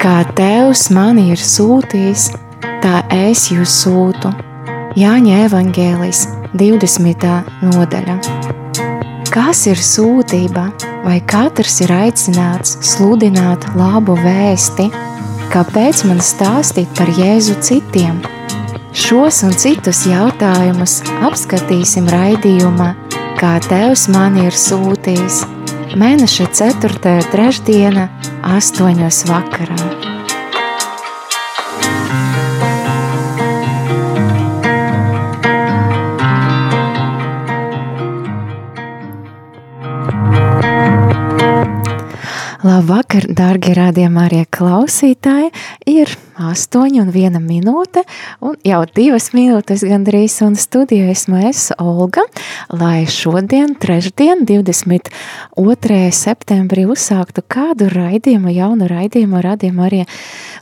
Kā Tevs mani ir sūtījis, tā es jūs sūtu. Jāņa Evangēlijas 20. nodaļa. Kas ir sūtība, vai katrs ir aicināts sludināt labu vēsti? Kāpēc man stāstīt par Jēzu citiem? Šos un citus jautājumus apskatīsim raidījumā, kā Tevs mani ir sūtījis. Mēneša 4. trešdiena, 8. vakarā. Labvakar, dārgie rādījumā arī klausītāji, ir 8 un 1 minūte, un jau 2 minūtes gandrīz, un studijā esmu es, Olga, lai šodien, trešdien, 22. septembrī uzsāktu kādu raidījumu, jaunu raidījumu, raidījumu arī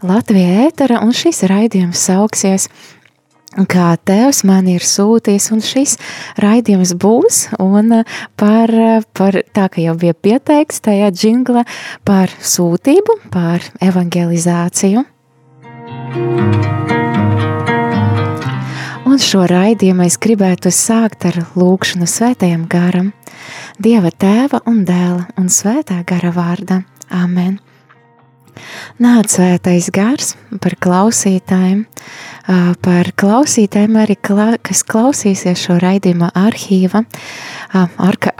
Latvijā ētera, un šis raidījums sauksies – kā Tevs man ir sūtījis, un šis raidījums būs, un uh, par, uh, par tā, ka jau bija pieteikts tajā džingla, par sūtību, par evangelizāciju. Un šo raidījumu es gribētu sākt ar lūkšanu svētajam garam, Dieva tēva un dēla un svētā gara vārda. Amen! Nāc svētais gars par klausītājiem, par klausītājiem arī, kas klausīsies šo raidījuma arhīva,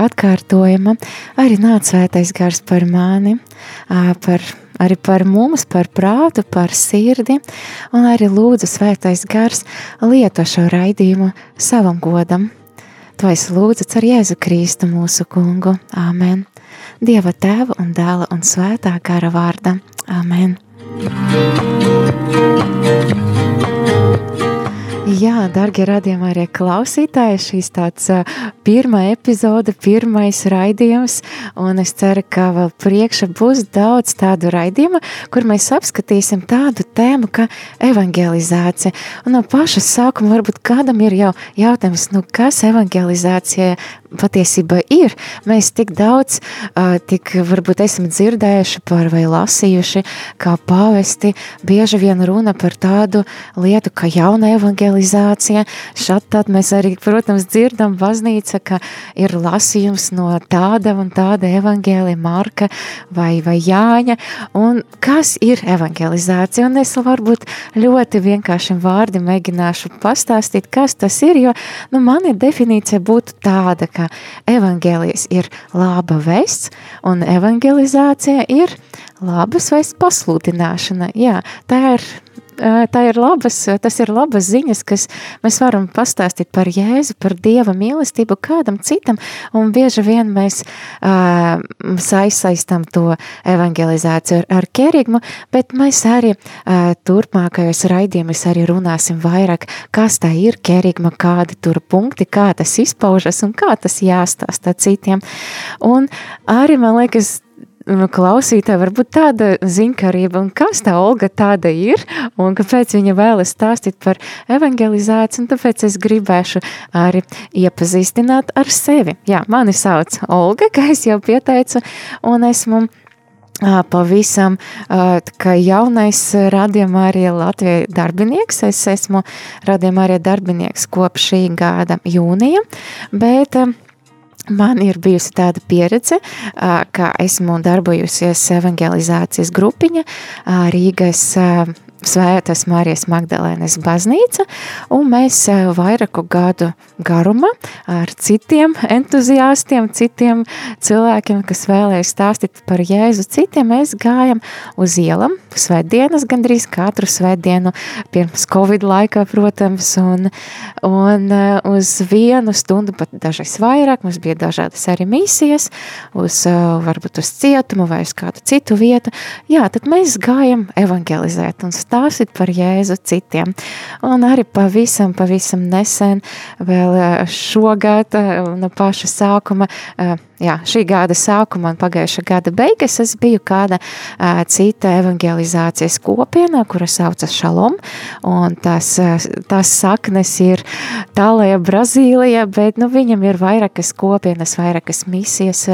atkārtojuma, arī nāc svētais gars par mani, par, arī par mums, par prātu, par sirdi, un arī lūdzu svētais gars lieto šo raidījumu savam godam. To es lūdzu ar Jēzu Kristu mūsu kungu. Āmen! Dieva tēva un dēla un svētā gara vārda. Āmen! Jā, darbie radījumā arī klausītāji, šīs tāds pirmā epizode, pirmais raidījums, un es ceru, ka vēl priekšā būs daudz tādu raidījumu, kur mēs apskatīsim tādu tēmu kā evangelizācija. Un no paša sākuma varbūt kādam ir jau jautājums, nu kas evangelizācija patiesībā ir. Mēs tik daudz, tik varbūt esam dzirdējuši par vai lasījuši, kā pāvesti bieži vien runa par tādu lietu, kā jauna evangelizācija. Šad tad mēs arī, protams, dzirdam baznīca, ka ir lasījums no tāda un tāda evangelija Marka vai, vai Jāņa. Un kas ir evangelizācija? Un es varbūt ļoti vienkāršiem vārdiem mēģināšu pastāstīt, kas tas ir, jo nu, mani definīcija būtu tāda, ka evaņģēlijas ir laba vests, un evangelizācija ir labas vests pasludināšana. Jā, tā ir tā ir labas, tas ir labas ziņas, kas mēs varam pastāstīt par Jēzu, par Dieva mīlestību kādam citam, un bieži vien mēs uh, saistām to evangelizāciju ar, ar kerigmu, bet mēs arī uh, turpmākajos raidījumos arī runāsim vairāk, kas tā ir kerigma, kādi tur punkti, kā tas izpaužas un kā tas jāstāsta citiem. Un arī, man liekas, klausītāji varbūt tāda ziņkarība, un kas tā Olga tāda ir, un kāpēc viņa vēlas stāstīt par evangelizāciju, un tāpēc es gribēšu arī iepazīstināt ar sevi. Jā, mani sauc Olga, kā es jau pieteicu, un esmu pavisam kā jaunais radījumā arī Latvijas darbinieks. Es esmu radījumā arī darbinieks kopš šī gada jūnija, bet Man ir bijusi tāda pieredze, ka esmu darbojusies evangelizācijas grupiņa Rīgas Svētas Marijas Magdalēnas baznīca, un mēs eh, vairāku gadu garumā ar citiem entuziastiem, citiem cilvēkiem, kas vēlēja stāstīt par Jēzu, citiem mēs gājam uz ielam, svētdienas gandrīz katru svētdienu, pirms Covid laikā, protams, un, un eh, uz vienu stundu, pat dažreiz vairāk, mums bija dažādas arī misijas, uz eh, varbūt uz cietumu vai uz kādu citu vietu, jā, tad mēs gājam evangelizēt un stāstīt par Jēzu citiem. Un arī pavisam, pavisam nesen, vēl šogad, no paša sākuma, jā, šī gada sākuma un pagājušā gada beigas es biju kāda uh, cita evangelizācijas kopienā, kura saucas Šalom, un tas, uh, tas saknes ir tālajā Brazīlijā, bet nu, viņam ir vairākas kopienas, vairākas misijas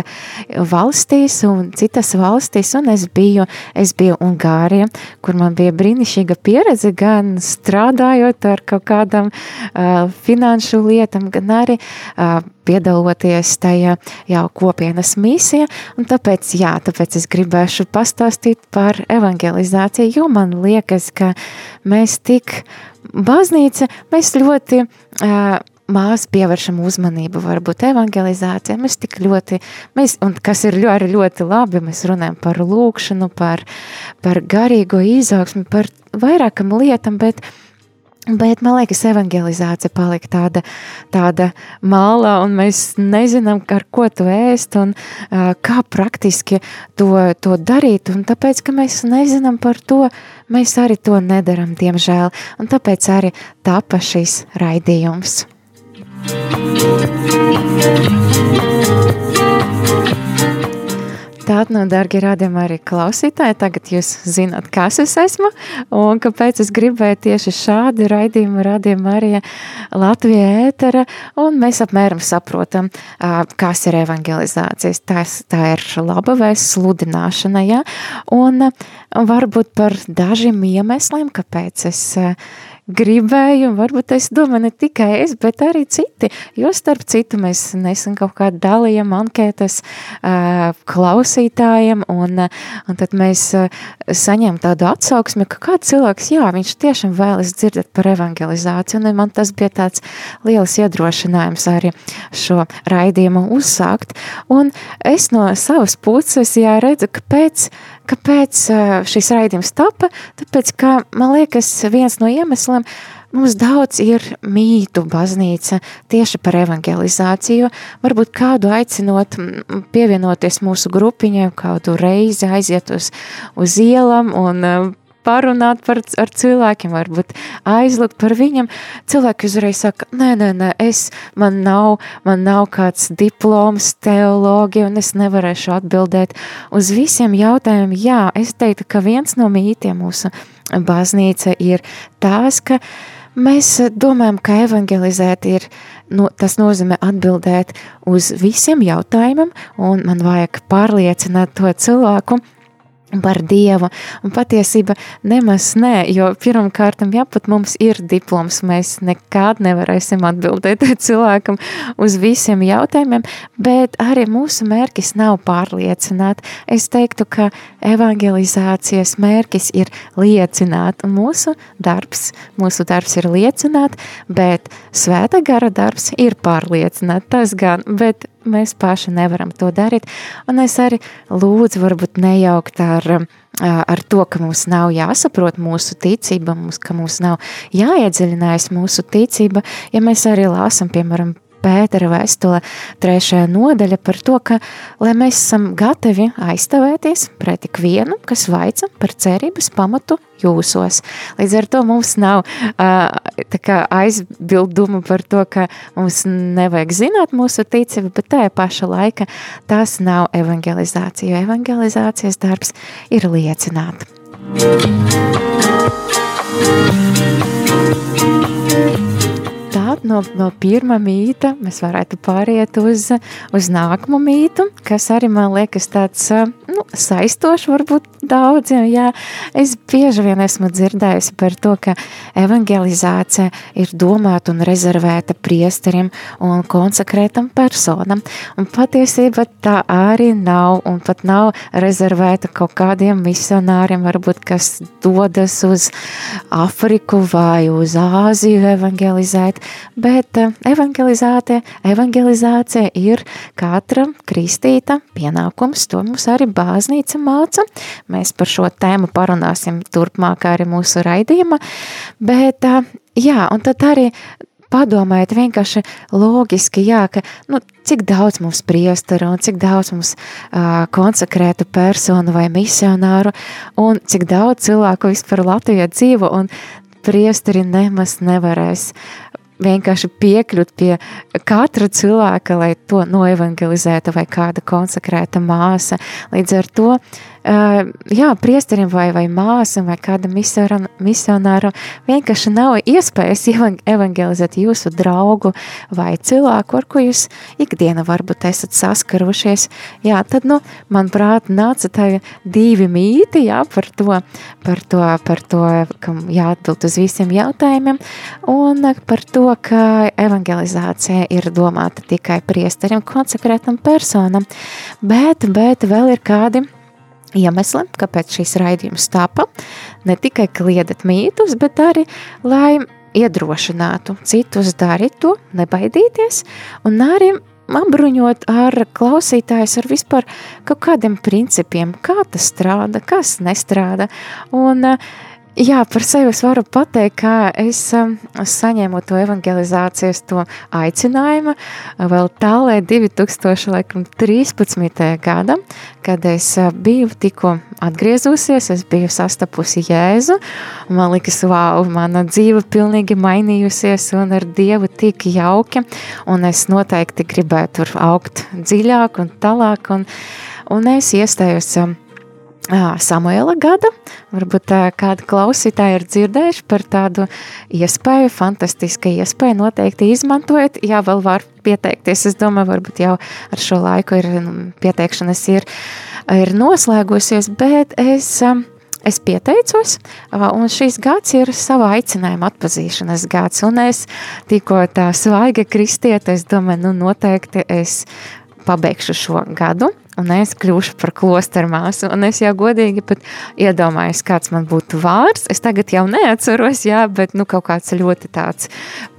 valstīs un citas valstīs, un es biju, es biju Ungārija, kur man bija brīnišķīga pieredze gan strādājot ar kaut kādam uh, finanšu lietam, gan arī uh, piedaloties tajā jau kopienas misija, un tāpēc, jā, tāpēc es gribēšu pastāstīt par evangelizāciju, jo man liekas, ka mēs tik baznīca, mēs ļoti uh, mās pievēršam uzmanību varbūt evangelizācijai, mēs tik ļoti, mēs, un kas ir ļoti, ļoti labi, mēs runājam par lūkšanu, par, par garīgo izaugsmi, par vairākam lietam, bet Bet man liekas, evangelizācija palika tāda, tāda malā, un mēs nezinām, ar ko to ēst un uh, kā praktiski to, to darīt. Un tāpēc, ka mēs nezinām par to, mēs arī to nedaram, diemžēl. Un tāpēc arī tapa šis raidījums. Tātad, nu, darbie radījumi, arī klausītāji, tagad jūs zināt, kas es esmu un kāpēc es gribēju tieši šādu raidījumu radījumu arī Latvijā ētera, un mēs apmēram saprotam, kas ir evangelizācijas. Tas, tā ir laba vēsts sludināšana, ja? un varbūt par dažiem iemesliem, kāpēc es gribēju, un varbūt es domāju ne tikai es, bet arī citi, jo starp citu mēs nesen kaut kā dalījam ankētas uh, klausītājiem, un, un tad mēs saņem tādu atsauksmi, ka kāds cilvēks, jā, viņš tiešām vēlas dzirdēt par evangelizāciju, un man tas bija tāds liels iedrošinājums arī šo raidījumu uzsākt, un es no savas puses, jā, redzu, ka pēc Kāpēc šis raidījums tapa? Tāpēc, ka man liekas, viens no iemesliem mums daudz ir mītu baznīca tieši par evangelizāciju. Varbūt kādu aicinot pievienoties mūsu grupiņai, kādu reizi aiziet uz, uz ielam un parunāt par, ar cilvēkiem, varbūt aizlikt par viņam. Cilvēki uzreiz saka, nē, nē, nē, es, man nav, man nav kāds diploms teologi, un es nevarēšu atbildēt uz visiem jautājumiem. Jā, es teiktu, ka viens no mītiem mūsu baznīca ir tās, ka mēs domājam, ka evangelizēt ir, nu, tas nozīmē atbildēt uz visiem jautājumiem, un man vajag pārliecināt to cilvēku, par Dievu. Un patiesība nemaz nē, jo pirmkārt, ja pat mums ir diploms, mēs nekad nevarēsim atbildēt cilvēkam uz visiem jautājumiem, bet arī mūsu mērķis nav pārliecināt. Es teiktu, ka evangelizācijas mērķis ir liecināt, un mūsu darbs, mūsu darbs ir liecināt, bet svēta gara darbs ir pārliecināt, tas gan, bet mēs paši nevaram to darīt. Un es arī lūdzu, varbūt nejaukt ar, ar to, ka mums nav jāsaprot mūsu ticība, mums, ka mums nav jāiedziļinās mūsu ticība, ja mēs arī lāsam, piemēram, Pētera vēstule trešajā nodaļa par to, ka, lai mēs esam gatavi aizstāvēties pret ikvienu, kas vaica par cerības pamatu jūsos. Līdz ar to mums nav uh, kā, aizbildumu par to, ka mums nevajag zināt mūsu ticību, bet tajā paša laika tas nav evangelizācija, jo evangelizācijas darbs ir liecināt. Thank you tālāk no, no pirmā mīta mēs varētu pāriet uz, uz nākamo mītu, kas arī man liekas tāds nu, saistošs varbūt daudziem. Jā, es bieži vien esmu dzirdējusi par to, ka evangelizācija ir domāta un rezervēta priesterim un konsekrētam personam. Un patiesībā tā arī nav un pat nav rezervēta kaut kādiem misionāriem, varbūt kas dodas uz Afriku vai uz Āziju evangelizēt, bet eh, evangelizācija, evangelizācija ir katra kristīta pienākums, to mums arī bāznīca māca. Mēs par šo tēmu parunāsim turpmāk arī mūsu raidījuma, bet eh, jā, un tad arī padomājiet vienkārši logiski, jā, ka, nu, cik daudz mums priesteru un cik daudz mums uh, konsekrētu personu vai misionāru un cik daudz cilvēku vispār Latvijā dzīvo un priesteri nemaz nevarēs vienkārši piekļūt pie katra cilvēka, lai to noevangelizētu, vai kāda konsekrēta māsa. Līdz ar to jā, priesterim vai, vai māsam vai kādam misionāram vienkārši nav iespējas evangelizēt jūsu draugu vai cilvēku, ar ko jūs ikdiena varbūt esat saskarušies. Jā, tad, nu, manuprāt, nāca tā divi mīti, jā, par to, par to, par to, kam jāatbild uz visiem jautājumiem, un par to, ka evangelizācija ir domāta tikai priesterim, konsekrētam personam, bet, bet vēl ir kādi iemesli, kāpēc šīs raidījums tapa. Ne tikai kliedat mītus, bet arī, lai iedrošinātu citus darīt to, nebaidīties, un arī apbruņot ar klausītājus ar vispār kaut kādiem principiem, kā tas strādā, kas nestrādā. Un, uh, Jā, par sevi es varu pateikt, ka es um, saņēmu to evangelizācijas to aicinājumu vēl tālē 2013. gadam, kad es uh, biju tikko atgriezusies, es biju sastapusi Jēzu, man likas, wow, mana dzīve pilnīgi mainījusies un ar Dievu tik jauki, un es noteikti gribētu tur augt dziļāk un tālāk, un, un es iestājos um, Samuela gada. Varbūt kādi klausītāji ir dzirdējuši par tādu iespēju, fantastisku iespēju. Noteikti izmantojiet, ja vēl var pieteikties. Es domāju, varbūt jau ar šo laiku ir nu, pieteikšanas ir, ir noslēgusies, bet es. Es pieteicos, un šīs gads ir sava aicinājuma atpazīšanas gads, un es tikko tā svaiga kristieta, es domāju, nu noteikti es pabeigšu šo gadu, un es kļūšu par klosteru māsu. Un es jau godīgi pat iedomājos, kāds man būtu vārds. Es tagad jau neatceros, jā, bet nu, kaut kāds ļoti tāds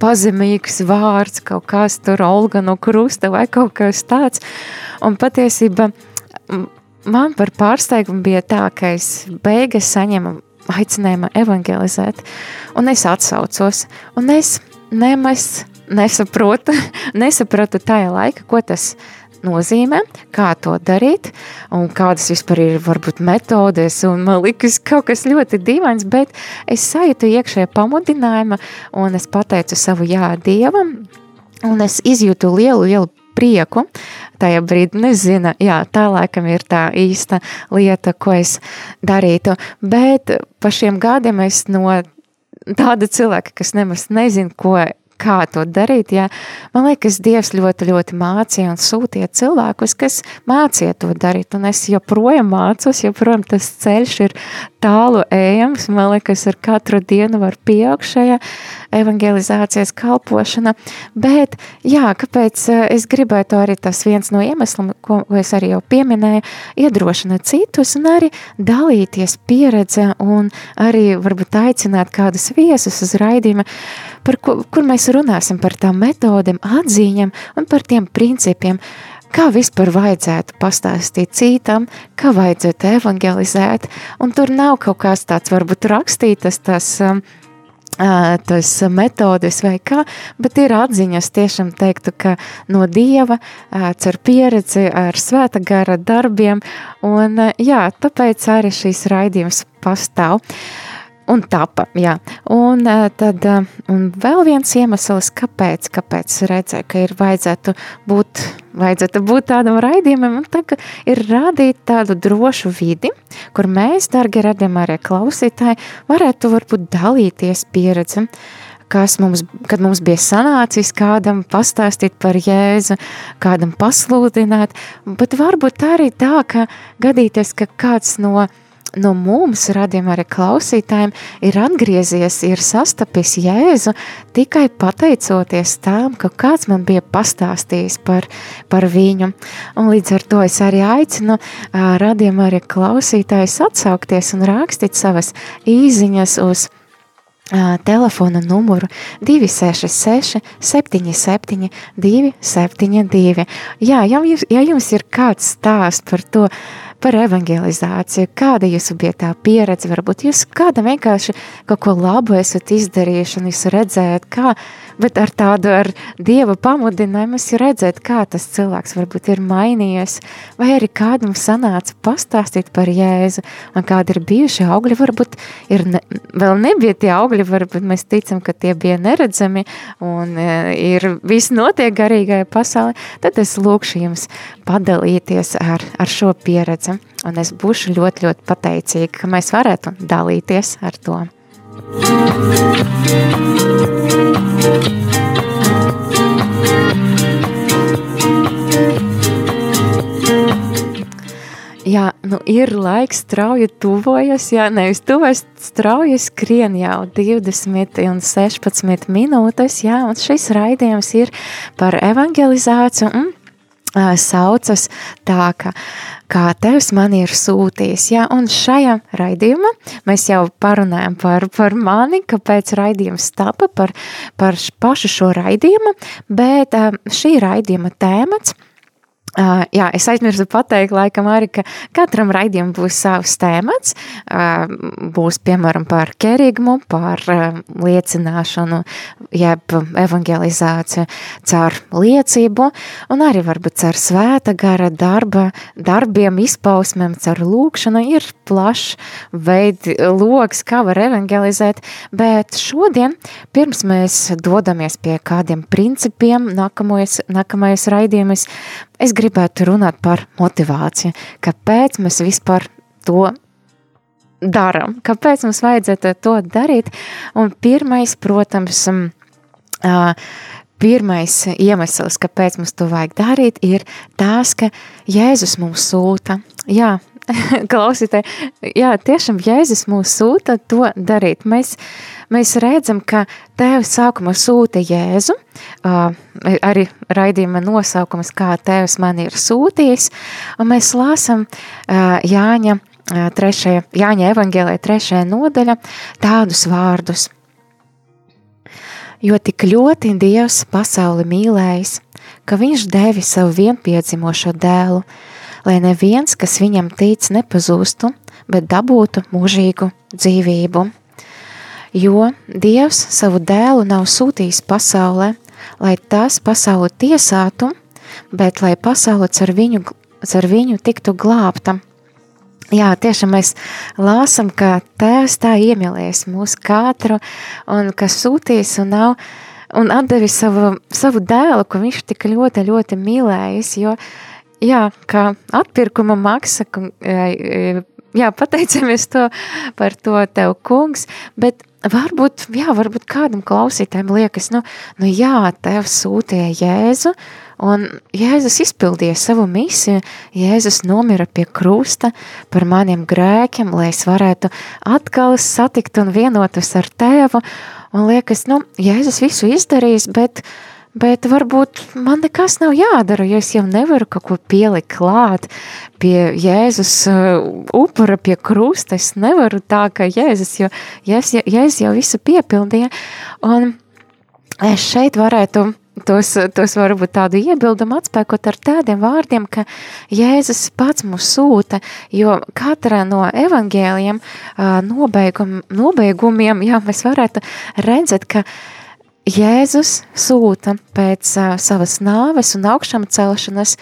pazemīgs vārds, kaut kāds tur Olga no Krusta vai kaut kas tāds. Un patiesība man par pārsteigumu bija tā, ka es beigas saņemu aicinājumu evangelizēt, un es atsaucos, un es nemaz nesaprotu, nesapratu tajā laika, ko tas nozīmē, kā to darīt un kādas vispār ir varbūt metodes. Un man likas kaut kas ļoti dīvains, bet es sajūtu iekšējā pamudinājumu un es pateicu savu jā Dievam un es izjūtu lielu, lielu prieku. Tajā brīdī nezinu, jā, tā laikam ir tā īsta lieta, ko es darītu. Bet pa šiem gadiem es no tāda cilvēka, kas nemaz nezinu, ko kā to darīt. Ja? Man liekas, Dievs ļoti, ļoti mācīja un sūtīja cilvēkus, kas mācīja to darīt. Un es joprojām mācos, joprojām tas ceļš ir tālu ejams. Man liekas, ar katru dienu var pieaugt šajā evangelizācijas kalpošana. Bet, jā, kāpēc eh, es gribētu arī tas viens no iemesliem, ko, ko es arī jau pieminēju, iedrošināt citus un arī dalīties pieredze un arī varbūt aicināt kādus viesus uz raidījumu, par ko, kur mēs runāsim par tām metodēm, atziņām un par tiem principiem, kā vispār vajadzētu pastāstīt citam, kā vajadzētu evangelizēt, un tur nav kaut kāds tāds varbūt rakstītas tas, um, tas metodes vai kā, bet ir atziņas tiešām teiktu, ka no Dieva, ar pieredzi, ar svēta gara darbiem, un jā, tāpēc arī šīs raidījums pastāv. Un tapa. Jā. Un, tad, un vēl viens iemesls, kāpēc, kāpēc redzēju, ka ir vajadzētu būt, vajadzētu būt tādam raidījumam, un tā, ir radīt tādu drošu vidi, kur mēs, dargi radījumi arī klausītāji, varētu varbūt dalīties pieredzi, kas mums, kad mums bija sanācis kādam pastāstīt par Jēzu, kādam pasludināt, bet varbūt arī tā, ka gadīties, ka kāds no no mums, radījuma arī klausītājiem, ir atgriezies, ir sastapis Jēzu tikai pateicoties tām, ka kāds man bija pastāstījis par, par viņu. Un līdz ar to es arī aicinu radījuma arī klausītājus atsaukties un rakstīt savas īziņas uz telefona numuru 266 77 272. Jā, ja jums, ja jums ir kāds stāsts par to, par evangelizāciju. Kāda jūsu bija tā pieredze? Varbūt jūs kādam vienkārši kaut ko labu esat izdarījuši un jūs redzējat, kā, bet ar tādu ar Dieva pamudinājumu es redzēt, kā tas cilvēks varbūt ir mainījies, vai arī kādam sanāca pastāstīt par Jēzu un kādi ir bijuši augļi, varbūt ir ne, vēl nebija tie augļi, varbūt mēs ticam, ka tie bija neredzami un e, ir viss notiek garīgajā pasaulē, tad es lūkšu jums padalīties ar, ar šo pieredzi un es būšu ļoti, ļoti pateicīga, ka mēs varētu dalīties ar to. Jā, nu ir laiks strauji tuvojas, jā, nevis tuvojas, strauji skrien jau 20 un 16 minūtes, jā, un šis raidījums ir par evangelizāciju un saucas tā, ka kā Tevs man ir sūtījis. Ja? Un šajā raidījumā mēs jau parunājam par, par mani, kāpēc raidījums tapa, par, par pašu šo raidījumu, bet šī raidījuma tēmats Uh, jā, es aizmirsu pateikt, laikam, arī, ka katram raidījumam būs savs tēmats. Uh, būs, piemēram, par kerigmu, par uh, liecināšanu, jeb evangelizāciju caur liecību, un arī varbūt caur svēta gara darba, darbiem, izpausmēm, caur lūkšanu. Ir plašs veids, loks, kā var evangelizēt, bet šodien, pirms mēs dodamies pie kādiem principiem, nākamais, nākamais raidījums, es gribētu runāt par motivāciju. Kāpēc mēs vispār to darām? Kāpēc mums vajadzētu to darīt? Un pirmais, protams, pirmais iemesls, kāpēc mums to vajag darīt, ir tas, ka Jēzus mums sūta. Jā, klausītāji, jā, tiešām Jēzus mūs sūta to darīt. Mēs, mēs redzam, ka Tēvs sākumā sūta Jēzu, arī raidījuma nosaukums, kā Tēvs man ir sūtījis, un mēs lāsam Jāņa, trešajā, Jāņa evaņģēlē trešajā nodaļa tādus vārdus. Jo tik ļoti Dievs pasauli mīlējis, ka viņš devi savu vienpiedzimošo dēlu, lai neviens, kas viņam tic, nepazūstu, bet dabūtu mūžīgu dzīvību. Jo Dievs savu dēlu nav sūtījis pasaulē, lai tas pasauli tiesātu, bet lai pasaule ar viņu, ar viņu tiktu glābta. Jā, tiešām mēs lāsam, ka Tēvs tā iemīlēs mūsu katru un kas sūtīs un nav un atdevis savu, savu dēlu, ko viņš tik ļoti, ļoti mīlējis, jo jā, kā atpirkuma maksa, e, e, jā, pateicamies to par to tev, kungs, bet varbūt, jā, varbūt kādam klausītājiem liekas, nu, nu jā, tev sūtīja Jēzu, un Jēzus izpildīja savu misiju, Jēzus nomira pie krusta par maniem grēkiem, lai es varētu atkal satikt un vienotus ar tēvu, un liekas, nu, Jēzus visu izdarījis, bet, uh, Bet varbūt man nekas nav jādara, ja es jau nevaru kaut ko pielikt klāt pie Jēzus uh, upura, pie krusta. Es nevaru tā, ka Jēzus, jo Jēzus, Jēzus jau visu piepildīja. Un es šeit varētu tos, tos varbūt tādu iebildumu atspēkot ar tādiem vārdiem, ka Jēzus pats mūs sūta, jo katrā no evangēliem uh, nobeigum, nobeigumiem, jā, mēs varētu redzēt, ka Jēzus sūta pēc uh, savas nāves un augšām celšanas,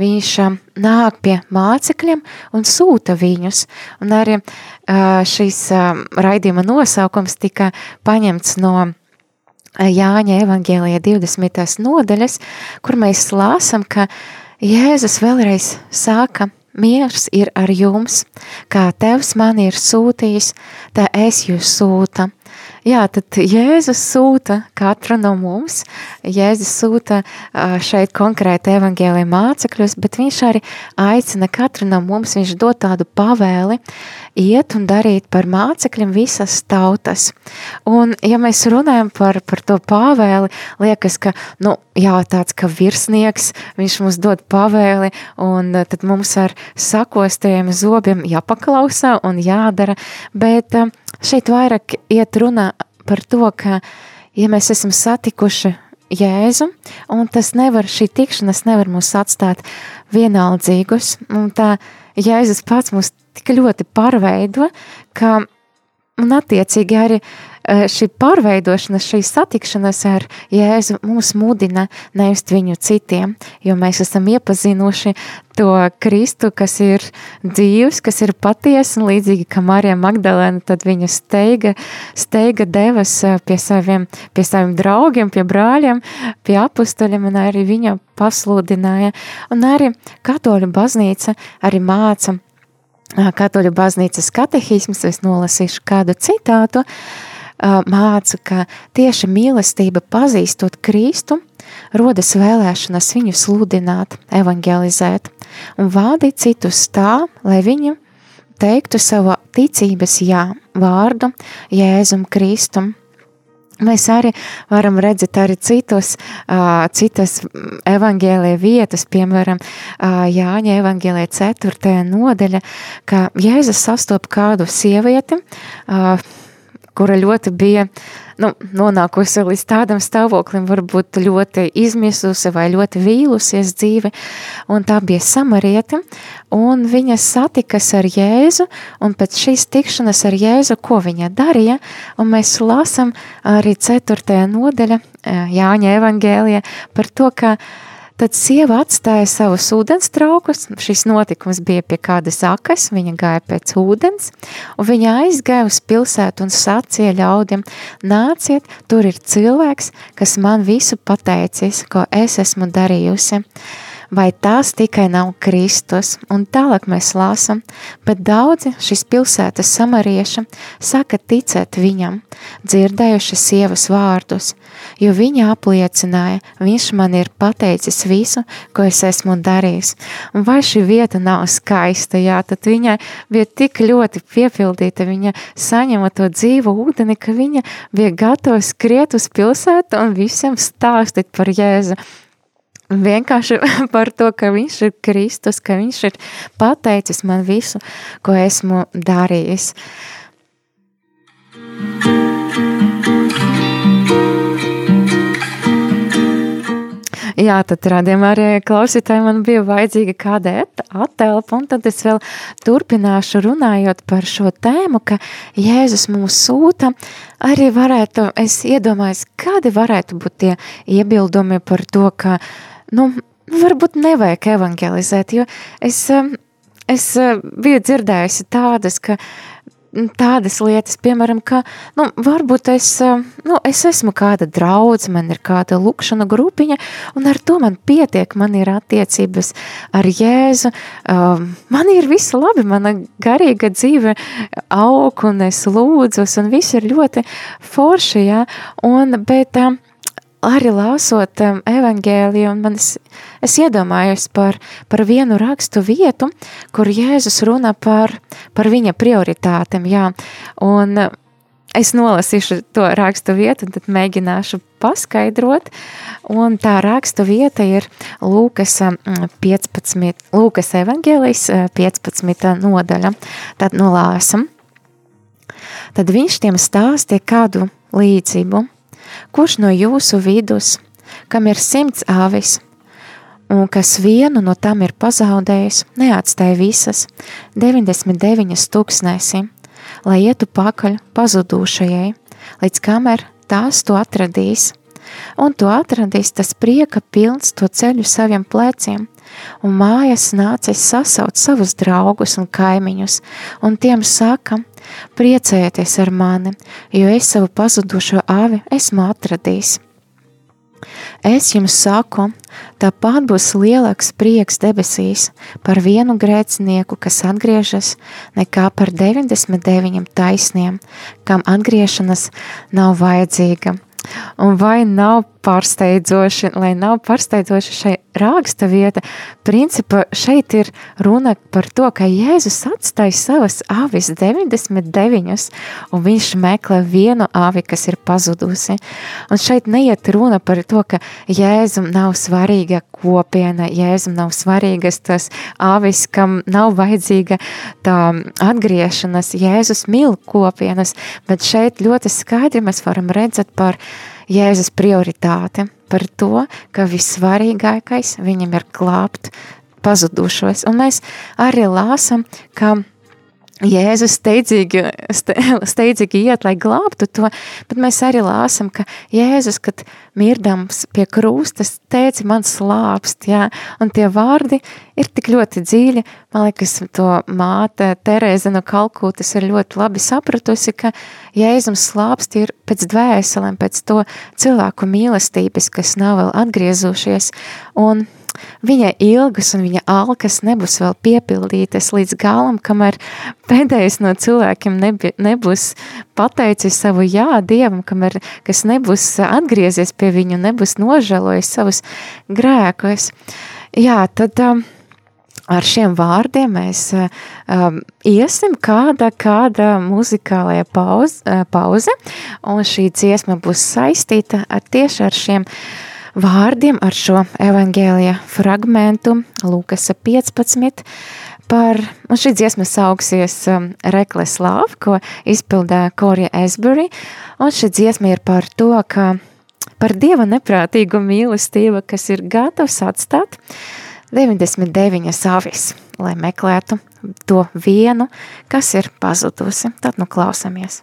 viņš uh, nāk pie mācekļiem un sūta viņus. Un arī uh, šis uh, raidījuma nosaukums tika paņemts no Jāņa evangēlija 20. nodaļas, kur mēs lāsam, ka Jēzus vēlreiz sāka Miers ir ar jums, kā Tevs man ir sūtījis, tā es jūs sūta. Jā, tad Jēzus sūta katru no mums, Jēzus sūta šeit konkrēti evangēlija mācekļus, bet viņš arī aicina katru no mums, viņš dod tādu pavēli, iet un darīt par mācekļiem visas tautas. Un, ja mēs runājam par, par to pavēli, liekas, ka, nu, jā, tāds kā virsnieks, viņš mums dod pavēli, un tad mums ar sakostiem zobiem jāpaklausā un jādara, bet šeit vairāk iet runa par to, ka, ja mēs esam satikuši Jēzu, un tas nevar, šī tikšanās nevar mūs atstāt vienaldzīgus, un tā Jēzus pats mūs tik ļoti pārveido, ka un attiecīgi arī Eh, šī pārveidošana, šī satikšanās ar Jēzu mūs mudina neust viņu citiem, jo mēs esam iepazinuši to Kristu, kas ir dzīvs, kas ir patiesa, un līdzīgi kā Marija Magdalēna, tad viņa steiga, steiga devas eh, pie saviem, pie saviem draugiem, pie brāļiem, pie apustuļiem, un arī viņa pasludināja. Un arī katoļu baznīca arī māca katoļu baznīcas katehismus, es nolasīšu kādu citātu, māca, ka tieši mīlestība pazīstot Kristu, rodas vēlēšanas viņu sludināt, evangelizēt un vādīt citus tā, lai viņi teiktu savu ticības jā vārdu Jēzum Kristum. Mēs arī varam redzēt arī citus, uh, citas evaņģēlīja vietas, piemēram, uh, Jāņa evaņģēlīja 4. nodaļa, ka Jēzus sastop kādu sievieti, uh, kura ļoti bija nu, nonākusi līdz tādam stāvoklim, varbūt ļoti izmisusi vai ļoti vīlusies dzīve, un tā bija samarieta, un viņa satikas ar Jēzu, un pēc šīs tikšanas ar Jēzu, ko viņa darīja, un mēs lasam arī 4. nodaļa Jāņa evangēlija par to, ka Tad sieva atstāja savus ūdens traukus. Šis notikums bija pie kādas akas, viņa gāja pēc ūdens, un viņa aizgāja uz pilsētu un sacīja ļaudiem: Nāciet, tur ir cilvēks, kas man visu pateicis, ko es esmu darījusi vai tās tikai nav Kristus, un tālāk mēs lāsam, bet daudzi šis pilsētas samarieši saka ticēt viņam, dzirdējuši sievas vārdus, jo viņa apliecināja, viņš man ir pateicis visu, ko es esmu darījis. Un vai šī vieta nav skaista, jā, tad viņai bija tik ļoti piepildīta, viņa saņema to dzīvu ūdeni, ka viņa bija gatava skriet uz pilsētu un visiem stāstīt par Jēzu. Vienkārši par to, ka viņš ir Kristus, ka viņš ir pateicis man visu, ko esmu darījis. Jā, tad rādījām arī klausītāji, man bija vajadzīga kāda atelpa, un tad es vēl turpināšu runājot par šo tēmu, ka Jēzus mūs sūta, arī varētu, es iedomājos, kādi varētu būt tie iebildumi par to, ka uh, nu, varbūt nevajag evangelizēt, jo es, es biju dzirdējusi tādas, ka tādas lietas, piemēram, ka, nu, varbūt es, nu, es esmu kāda draudz, man ir kāda lukšana grupiņa, un ar to man pietiek, man ir attiecības ar Jēzu, man ir viss labi, mana garīga dzīve aug, un es lūdzos, un viss ir ļoti forši, jā, un, bet, um, arī lasot um, evaņģēliju, un man es, es iedomājos par, par vienu rakstu vietu, kur Jēzus runā par, par viņa prioritātēm, jā, un uh, es nolasīšu to rakstu vietu, un tad mēģināšu paskaidrot, un tā rakstu vieta ir Lūkas 15, um, Lūkas evaņģēlijas 15 uh, nodaļa, tad nolāsam. Tad viņš tiem stāstīja kādu līdzību, Kurš no jūsu vidus, kam ir simts āvis, un kas vienu no tam ir pazaudējis, neatstāja visas 99 tūkstnēsi, lai ietu pakaļ pazudūšajai, līdz kamēr tās to atradīs. Un to atradīs tas prieka pilns to ceļu saviem pleciem, un mājas nācis sasaukt savus draugus un kaimiņus, un tiem saka, priecējieties ar mani, jo es savu pazudušo avi esmu atradījis. Es jums saku, tāpat būs lielāks prieks debesīs par vienu grēcinieku, kas atgriežas, nekā par 99 taisniem, kam atgriešanās nav vajadzīga. Un vai nav pārsteidzoši, lai nav pārsteidzoši šai rāksta vieta, principā šeit ir runa par to, ka Jēzus atstāja savas avis 99, un viņš meklē vienu avi, kas ir pazudusi. Un šeit neiet runa par to, ka Jēzum nav svarīga kopiena, Jēzum nav svarīgas tas avis, kam nav vajadzīga tā atgriešanas, Jēzus mīl kopienas, bet šeit ļoti skaidri mēs varam redzēt par Jēzus prioritāte par to, ka vissvarīgākais viņam ir glābt pazudušos. Un mēs arī lāsam, ka Jēzus steidzīgi, steidzīgi iet, lai glābtu to, bet mēs arī lāsam, ka Jēzus, kad mirdams pie krūstas, teica, man slāpst, jā, un tie vārdi ir tik ļoti dziļi, man liekas, to māte Terēza no Kalkūtas ir ļoti labi sapratusi, ka Jēzums slāpst ir pēc dvēselēm, pēc to cilvēku mīlestības, kas nav vēl atgriezušies, un viņa ilgas un viņa alkas nebūs vēl piepildītas līdz galam, kamēr pēdējais no cilvēkiem nebi, nebūs pateicis savu jā Dievam, kamēr kas nebūs atgriezies pie viņu, nebūs nožēlojis savus grēkus. Jā, tad um, ar šiem vārdiem mēs um, iesim kāda, kāda muzikālajā pauze, pauze, un šī dziesma būs saistīta ar tieši ar šiem uh, vārdiem ar šo evangēlija fragmentu Lūkas 15 par, un šī dziesma sauksies um, Rekles Love, ko izpildē Korija Esbury, un šī dziesma ir par to, ka par Dieva neprātīgu mīlestību, kas ir gatavs atstāt 99 avis, lai meklētu to vienu, kas ir pazudusi. Tad nu klausamies.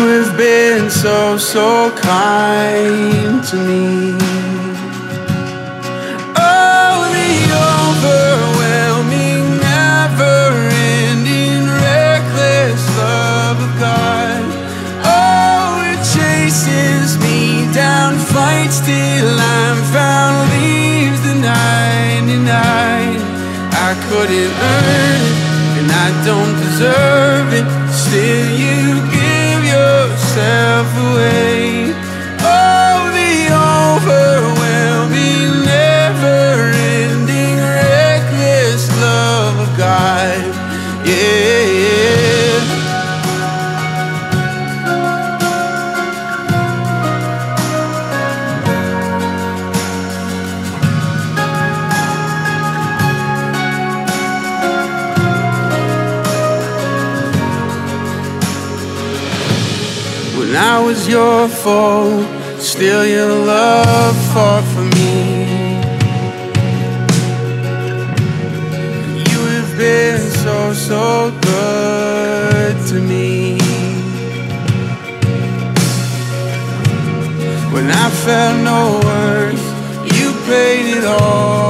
You have been so, so kind to me. Oh, the overwhelming, never ending, reckless love of God. Oh, it chases me down, fights till I'm found, leaves the 99. I couldn't earn it, and I don't deserve it. Still, you myself away. When I was your fault. still your love fought for me. You have been so, so good to me. When I felt no worth, you paid it all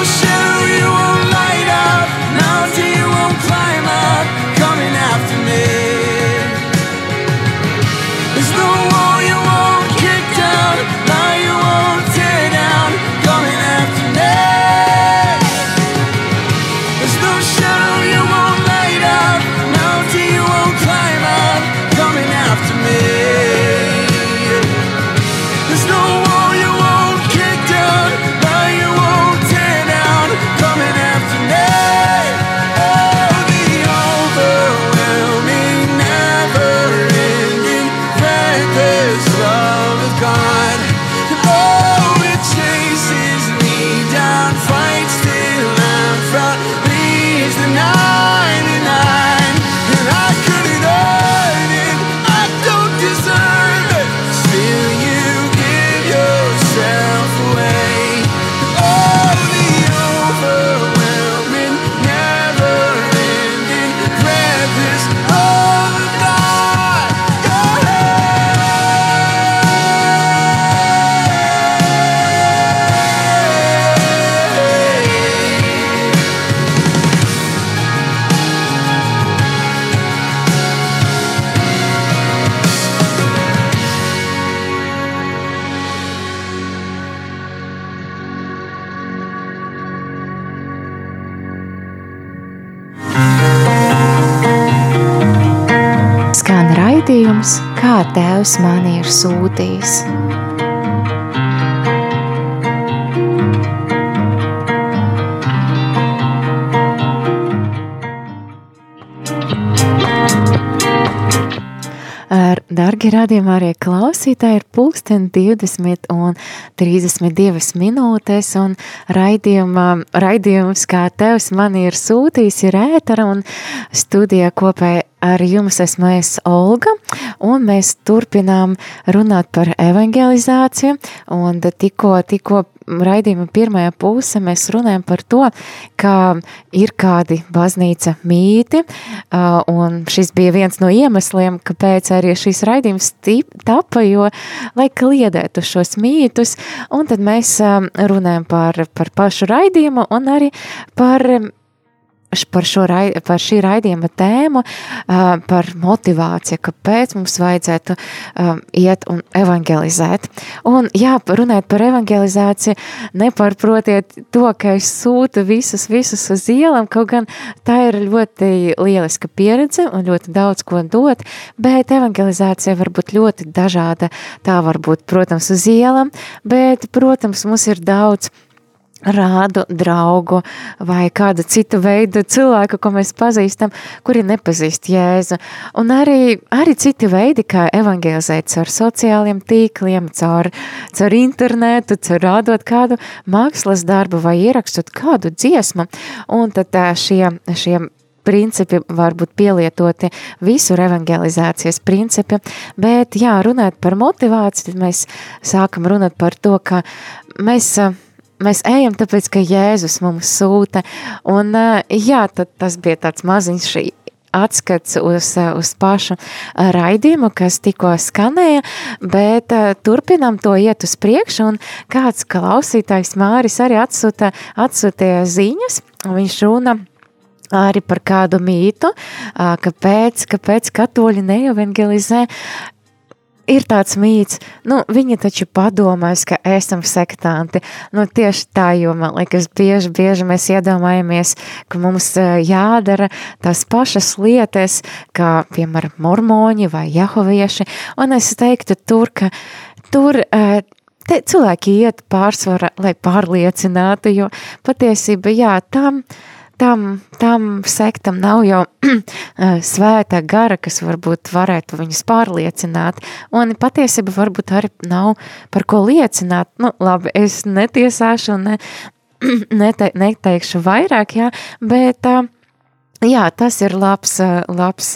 ocean Tēvs mani ir sūtījis. Ar, dargi radījumā arī klausītāji ir pulksten 20 un 32 minūtes un raidījumā, raidījums, kā tevs mani ir sūtījis, ir ētara un studijā kopē ar jums esmu es Olga un mēs turpinām runāt par evangelizāciju un tikko, tikko raidījuma pirmajā pusē mēs runājam par to, ka ir kādi baznīca mīti, un šis bija viens no iemesliem, kāpēc arī šīs raidījums tapa, jo, lai kliedētu šos mītus, un tad mēs runājam par, par pašu raidījumu un arī par par, šo, par šī raidījuma tēmu, par motivāciju, kāpēc mums vajadzētu iet un evangelizēt. Un, jā, runājot par evangelizāciju, nepārprotiet to, ka es sūtu visus, visus uz ielām, kaut gan tā ir ļoti lieliska pieredze un ļoti daudz ko dot, bet evangelizācija var būt ļoti dažāda. Tā var būt, protams, uz ielām, bet, protams, mums ir daudz rādu draugu vai kādu citu veidu cilvēku, ko mēs pazīstam, kuri nepazīst Jēzu. Un arī, arī citi veidi, kā evangelizēt caur sociāliem tīkliem, caur, caur internetu, caur rādot kādu mākslas darbu vai ierakstot kādu dziesmu. Un tad šie, šie principi var būt pielietoti visur evangelizācijas principi, bet jā, runāt par motivāciju, tad mēs sākam runāt par to, ka mēs mēs ejam tāpēc, ka Jēzus mums sūta. Un, ā, jā, tad tas bija tāds maziņš šī atskats uz, ā, uz pašu ā, raidījumu, kas tikko skanēja, bet ā, turpinām to iet uz priekšu, un kāds klausītājs Māris arī atsūta, atsūtīja ziņas, un viņš runa arī par kādu mītu, kāpēc, kāpēc katoļi neevangelizē, ir tāds mīts, nu, viņi taču padomās, ka esam sektanti. Nu, tieši tā, jo man liekas, bieži, bieži mēs iedomājamies, ka mums ā, jādara tās pašas lietas, kā, piemēram, mormoņi vai jahovieši, un es teiktu tur, ka tur ā, te cilvēki iet pārsvara, lai pārliecinātu, jo patiesība, jā, tam, tam, tam sektam nav jau svētā gara, kas varbūt varētu viņus pārliecināt, un patiesība varbūt arī nav par ko liecināt. Nu, labi, es netiesāšu un ne, nete, neteikšu vairāk, jā, bet uh, Jā, tas ir labs, labs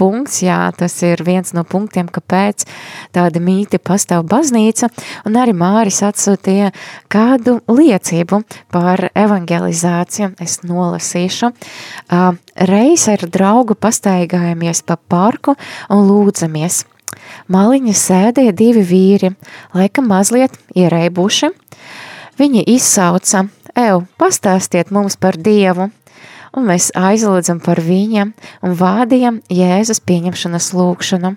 punkts. Jā, tas ir viens no punktiem, kāpēc tāda mīte pastāv baznīca. Un arī Māris atsūtīja kādu liecību par evangelizāciju. Es nolasīšu. Reiz ar draugu pastaigājamies pa parku un lūdzamies. Maliņa sēdēja divi vīri, laikam mazliet ierēbuši. Viņi izsauca, Ev, pastāstiet mums par Dievu! Un mēs aizlūdzam par viņiem un vādījam Jēzus pieņemšanas lūgšanu.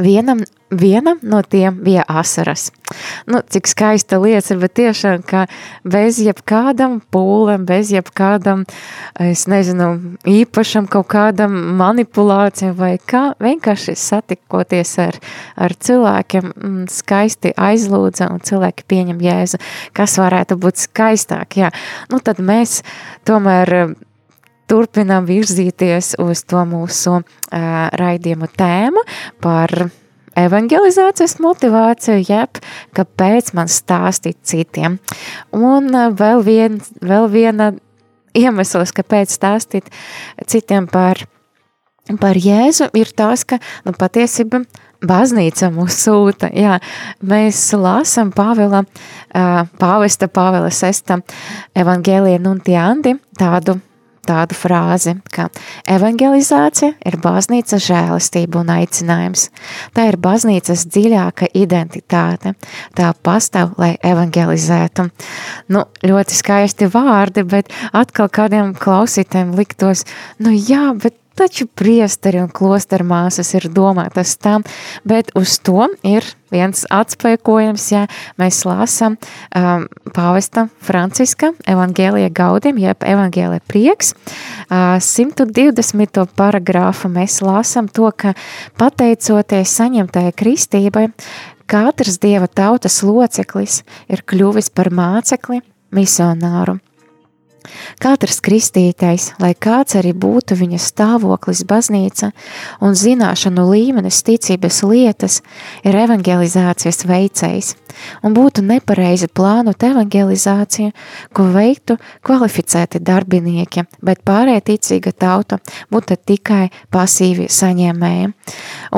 Vienam, vienam no tiem bija asaras. Nu, cik skaista lieta, bet tiešām, ka bez jebkādam pūlem, bez jebkādam, es nezinu, īpašam kaut kādam manipulācijam vai kā, vienkārši satikoties ar, ar cilvēkiem, mm, skaisti aizlūdza un cilvēki pieņem jēzu, kas varētu būt skaistāk, jā. Nu, tad mēs tomēr turpinām virzīties uz to mūsu uh, raidījumu tēmu par evangelizācijas motivāciju, jeb kāpēc man stāstīt citiem. Un uh, vēl, vien, vēl viena iemesls, kāpēc stāstīt citiem par, par Jēzu, ir tas, ka nu, patiesība baznīca mūs sūta. Jā, mēs lasām Pāvela, uh, pāvesta Pāvela sesta evangelija nuntiandi, tādu tādu frāzi, ka evangelizācija ir baznīcas žēlistība un aicinājums. Tā ir baznīcas dziļāka identitāte. Tā pastāv, lai evangelizētu. Nu, ļoti skaisti vārdi, bet atkal kādiem klausītēm liktos, nu jā, bet taču priesteri un klosteru māsas ir domātas tam, bet uz to ir viens atspēkojums, ja mēs lasām um, pāvesta Franciska evangēlija gaudim, jeb evangēlija prieks, uh, 120. paragrāfu mēs lasām to, ka pateicoties saņemtajai kristībai, katrs dieva tautas loceklis ir kļuvis par mācekli misionāru. Katrs kristītais, lai kāds arī būtu viņa stāvoklis baznīca un zināšanu līmenis ticības lietas, ir evangelizācijas veicējs, un būtu nepareizi plānot evangelizāciju, ko veiktu kvalificēti darbinieki, bet pārējā ticīga tauta būtu tikai pasīvi saņēmēji.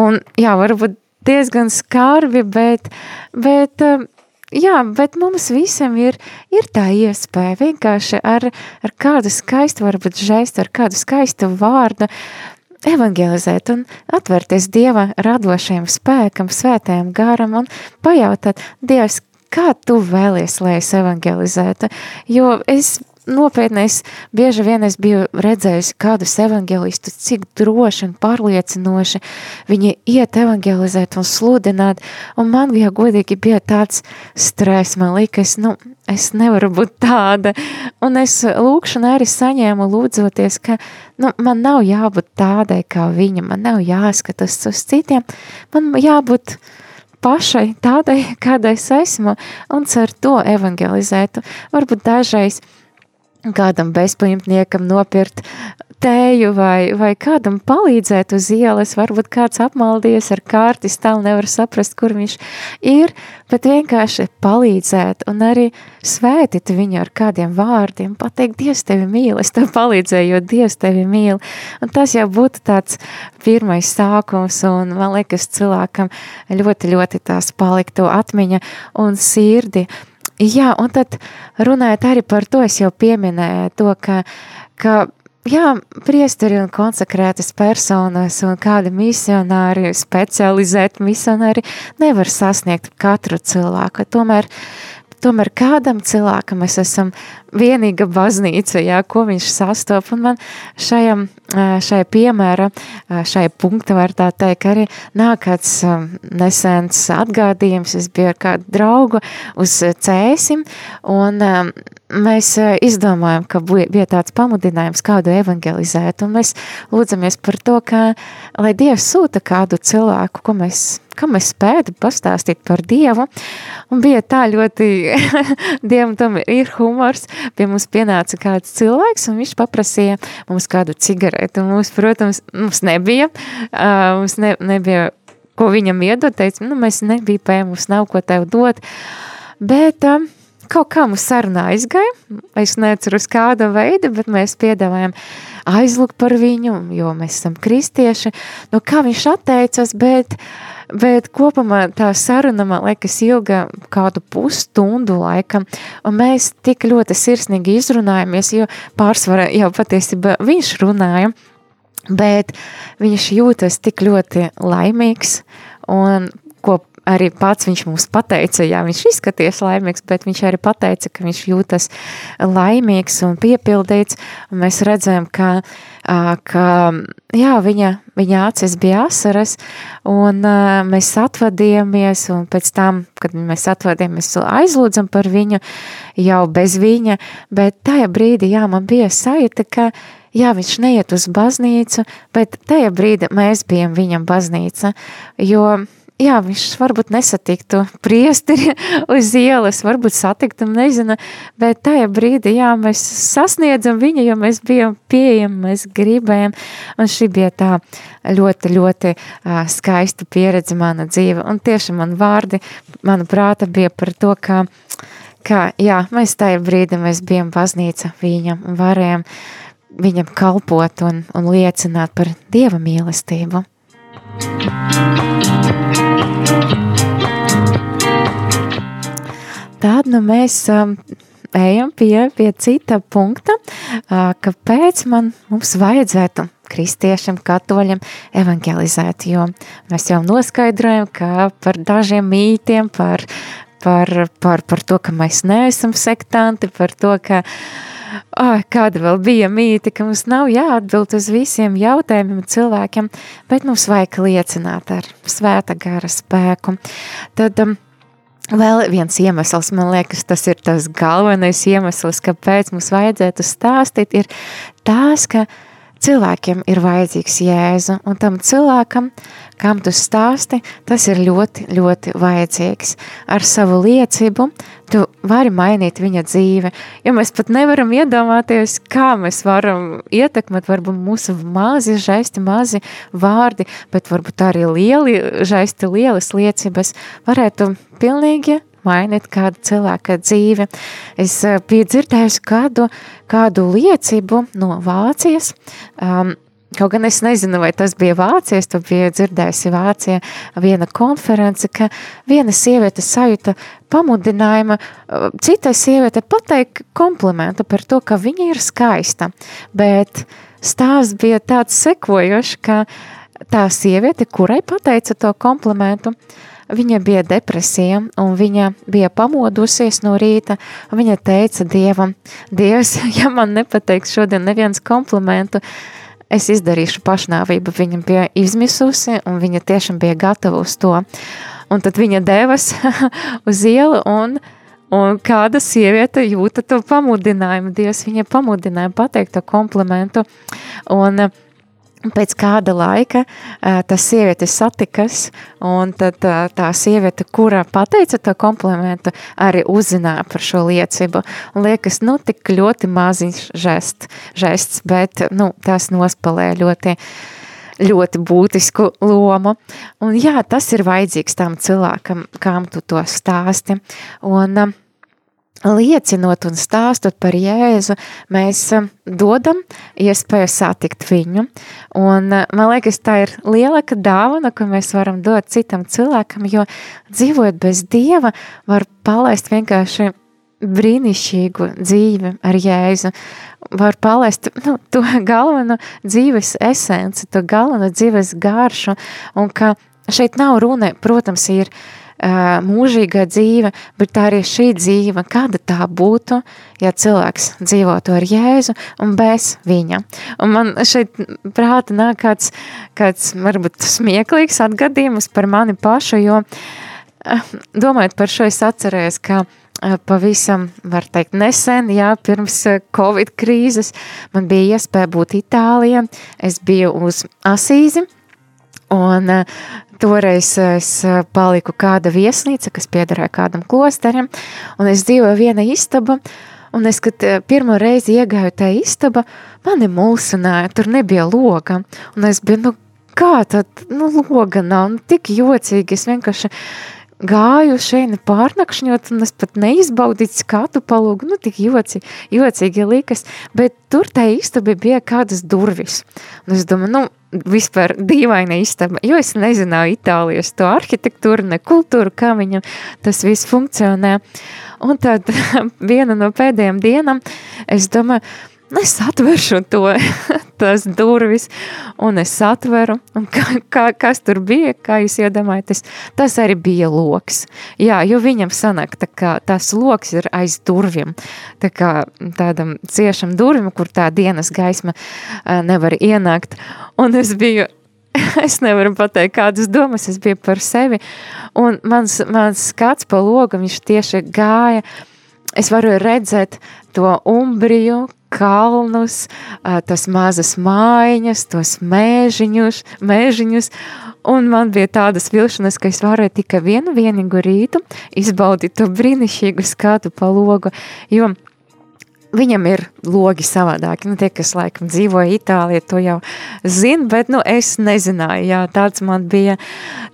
Un jā, varbūt diezgan skarbi, bet, bet jā, bet mums visam ir, ir tā iespēja vienkārši ar, ar kādu skaistu, varbūt žaistu, ar kādu skaistu vārdu evangelizēt un atvērties Dieva radošajam spēkam, svētajam garam un pajautāt, Dievs, kā tu vēlies, lai es evangelizētu, jo es nopietni es bieži vien es biju redzējusi kādus evangelistus, cik droši un pārliecinoši viņi iet evangelizēt un sludināt, un man, ja godīgi, bija tāds stress, man liekas, nu, es nevaru būt tāda, un es lūkšanu arī saņēmu lūdzoties, ka, nu, man nav jābūt tādai kā viņa, man nav jāskatās uz citiem, man jābūt pašai tādai, kādai es esmu, un ar to evangelizētu. Varbūt dažreiz kādam bezpajumtniekam nopirkt tēju vai, vai kādam palīdzēt uz ielas, varbūt kāds apmaldies ar kārti, stāv nevar saprast, kur viņš ir, bet vienkārši palīdzēt un arī svētīt viņu ar kādiem vārdiem, pateikt, Dievs tevi mīl, es tev palīdzēju, jo Dievs tevi mīl. Un tas jau būtu tāds pirmais sākums, un man liekas, cilvēkam ļoti, ļoti tās paliktu atmiņa un sirdi. Jā, un tad runājot arī par to, es jau pieminēju to, ka, ka jā, priesteri un konsekrētas personas un kādi misionāri, specializēti misionāri nevar sasniegt katru cilvēku. Tomēr tomēr kādam cilvēkam mēs esam vienīga baznīca, jā, ko viņš sastop, un man šajam, šajā piemēra, šajā punkta var tā teikt, arī nāk kāds nesens atgādījums, es biju ar kādu draugu uz cēsim, un mēs izdomājam, ka bija tāds pamudinājums kādu evangelizēt, un mēs lūdzamies par to, ka, lai Dievs sūta kādu cilvēku, ko mēs kam es spētu pastāstīt par Dievu, un bija tā ļoti, Dievam tam ir humors, pie mums pienāca kāds cilvēks, un viņš paprasīja mums kādu cigareti, un mums, protams, mums nebija, mums ne, nebija, ko viņam iedot, teica, nu, mēs nebija pēc, mums nav ko tev dot, bet uh, kaut kā mums saruna aizgāja. Es neceru uz kāda veida, bet mēs piedāvājam aizlūgt par viņu, jo mēs esam kristieši. Nu, kā viņš atteicas, bet, bet kopumā tā saruna, man liekas, ilga kādu pusstundu laikam, un mēs tik ļoti sirsnīgi izrunājamies, jo pārsvarā jau patiesībā viņš runāja, bet viņš jūtas tik ļoti laimīgs, un ko arī pats viņš mums pateica, jā, viņš izskaties laimīgs, bet viņš arī pateica, ka viņš jūtas laimīgs un piepildīts, un mēs redzam, ka, ka jā, viņa, viņa acis bija asaras, un mēs atvadījāmies, un pēc tam, kad mēs atvadījāmies, aizlūdzam par viņu, jau bez viņa, bet tajā brīdī, jā, man bija sajūta, ka, jā, viņš neiet uz baznīcu, bet tajā brīdī mēs bijām viņam baznīca, jo jā, viņš varbūt nesatiktu priesteri uz ielas, varbūt satiktu, nezinu, bet tajā brīdī, jā, mēs sasniedzam viņu, jo mēs bijām pieejami, mēs gribējam, un šī bija tā ļoti, ļoti uh, skaista pieredze mana dzīve, un tieši man vārdi, mana prāta bija par to, ka, ka jā, mēs tajā brīdī, mēs bijām baznīca viņam un varējām viņam kalpot un, un liecināt par Dieva mīlestību. Tad nu, mēs um, ejam pie, pie cita punkta, uh, kāpēc man mums vajadzētu kristiešiem, katoļiem evangelizēt, jo mēs jau noskaidrojam, ka par dažiem mītiem, par, par, par, par to, ka mēs neesam sektanti, par to, ka Oh, kāda vēl bija mīte, ka mums nav jāatbild uz visiem jautājumiem cilvēkiem, bet mums vajag liecināt ar svēta gara spēku. Tad um, Vēl viens iemesls, man liekas, tas ir tas galvenais iemesls, kāpēc mums vajadzētu stāstīt, ir tās, ka cilvēkiem ir vajadzīgs Jēzu, un tam cilvēkam, kam tu stāsti, tas ir ļoti, ļoti vajadzīgs. Ar savu liecību tu vari mainīt viņa dzīve, jo mēs pat nevaram iedomāties, kā mēs varam ietekmēt varbūt mūsu mazi žaisti, mazi vārdi, bet varbūt arī lieli žaisti, lielas liecības varētu pilnīgi mainīt kādu cilvēku dzīvi. Es eh, biju dzirdējusi kādu, kādu liecību no Vācijas. Um, Kaut gan es nezinu, vai tas bija Vācijas, tu biji dzirdējusi Vācijā viena konference, ka viena sieviete sajūta pamudinājuma uh, citai sieviete pateikt komplimentu par to, ka viņa ir skaista, bet stāsts bija tāds sekojošs, ka tā sieviete, kurai pateica to komplimentu, uh, Viņa bija depresija, un viņa bija pamodusies no rīta. Viņa teica Dievam, Dievs, ja man nepateiks šodien neviens komplimentu, es izdarīšu pašnāvību. Viņa bija izmisusi, un viņa tiešām bija gatava uz to. Un tad viņa devas uz ielu, un, un kāda sieviete jūta to pamudinājumu. Dievs viņa pamudināja pateikt to komplimentu. Un, uh, Pēc kāda laika tā sieviete satikas, un tad tā sieviete, kura pateica to komplimentu, arī uzzināja par šo liecību. Liekas, nu, tik ļoti maziņš žest, žests, bet, nu, tas nospalē ļoti, ļoti būtisku lomu. Un jā, tas ir vajadzīgs tam cilvēkam, kam tu to stāsti. Un, liecinot un stāstot par Jēzu, mēs um, dodam iespēju satikt viņu. Un uh, man liekas, tā ir lielāka dāvana, ko mēs varam dot citam cilvēkam, jo dzīvojot bez Dieva, var palaist vienkārši brīnišķīgu dzīvi ar Jēzu. Var palaist nu, to galveno dzīves esenci, to galveno dzīves garšu, un ka šeit nav runa, protams, ir uh, mūžīgā dzīve, bet tā arī šī dzīve, kāda tā būtu, ja cilvēks dzīvotu ar Jēzu un bez viņa. Un man šeit prāta nāk kāds, kāds varbūt smieklīgs atgadījums par mani pašu, jo domājot par šo es atcerējos, ka pavisam, var teikt, nesen, jā, pirms Covid krīzes, man bija iespēja būt Itālijā, es biju uz Asīzi, un Toreiz es eh, paliku kāda viesnīca, kas piederēja kādam klosterim, un es dzīvoju viena istaba, un es, kad eh, pirmo reizi iegāju tajā istaba, mani mulsināja, tur nebija loga, un es biju, nu, kā tad, nu, loga nav, nu, tik jocīgi, es vienkārši gāju šeit pārnakšņot, un es pat neizbaudīju skatu palūgu, nu tik joci, jocīgi likas, bet tur tā istaba bija kādas durvis. Un es domāju, nu, vispār dīvaina istaba, jo es nezināju Itālijas to arhitektūru, ne kultūru, kā viņam tas viss funkcionē. Un tad viena no pēdējām dienām es domāju, es atveršu to, tās durvis, un es atveru, un kā, kā, kas tur bija, kā jūs iedomājaties, tas arī bija loks. Jā, jo viņam sanāk, tā kā tās loks ir aiz durviem, tā kā tādam ciešam durvim, kur tā dienas gaisma nevar ienākt, un es biju es nevaru pateikt, kādas domas es biju par sevi. Un mans, mans skats pa logu, viņš tieši gāja. Es varu redzēt to umbriju, kalnus, tas mazas mājiņas, tos mēžiņus, mēžiņus, un man bija tādas vilšanas, ka es varēju tikai vienu vienīgu rītu izbaudīt to brīnišķīgu skatu pa logu, jo viņam ir logi savādāki. Nu, tie, kas laikam dzīvoja Itālijā, to jau zina, bet nu, es nezināju. Jā, tāds man bija,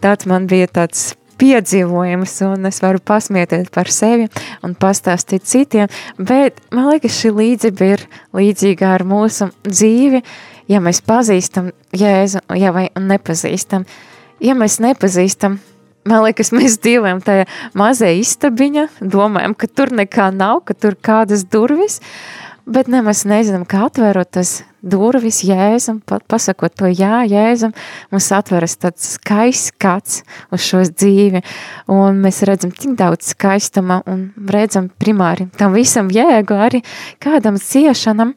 tāds man bija tāds piedzīvojums, un es varu pasmieties par sevi un pastāstīt citiem, bet man liekas, šī līdzība ir līdzīga ar mūsu dzīvi, ja mēs pazīstam Jēzu, ja vai nepazīstam. Ja mēs nepazīstam, man liekas, mēs dzīvojam tajā mazajā istabiņā, domājam, ka tur nekā nav, ka tur kādas durvis, bet nemaz nezinām, kā atverot tas durvis Jēzum, pasakot to jā, Jēzum, mums atveras tāds skaists skats uz šo dzīvi, un mēs redzam tik daudz skaistuma, un redzam primāri tam visam jēgu arī kādam ciešanam,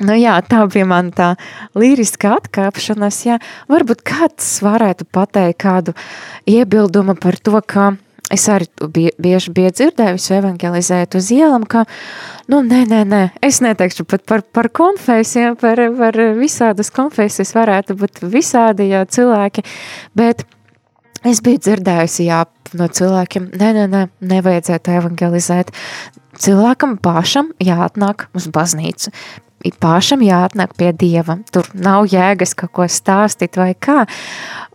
Nu jā, tā bija man tā līriska atkāpšanās, jā. Varbūt kāds varētu pateikt kādu iebildumu par to, ka es arī bieži biju dzirdējusi evangelizēt uz ielam, ka, nu, nē, nē, nē, es neteikšu pat par, par konfesijām, par, par visādas konfesijas varētu būt visādi, jā, cilvēki, bet es biju dzirdējusi, jā, no cilvēkiem, nē, nē, nē, nevajadzētu evangelizēt. Cilvēkam pašam jāatnāk uz baznīcu, pašam jāatnāk pie Dieva. Tur nav jēgas kaut ko stāstīt vai kā.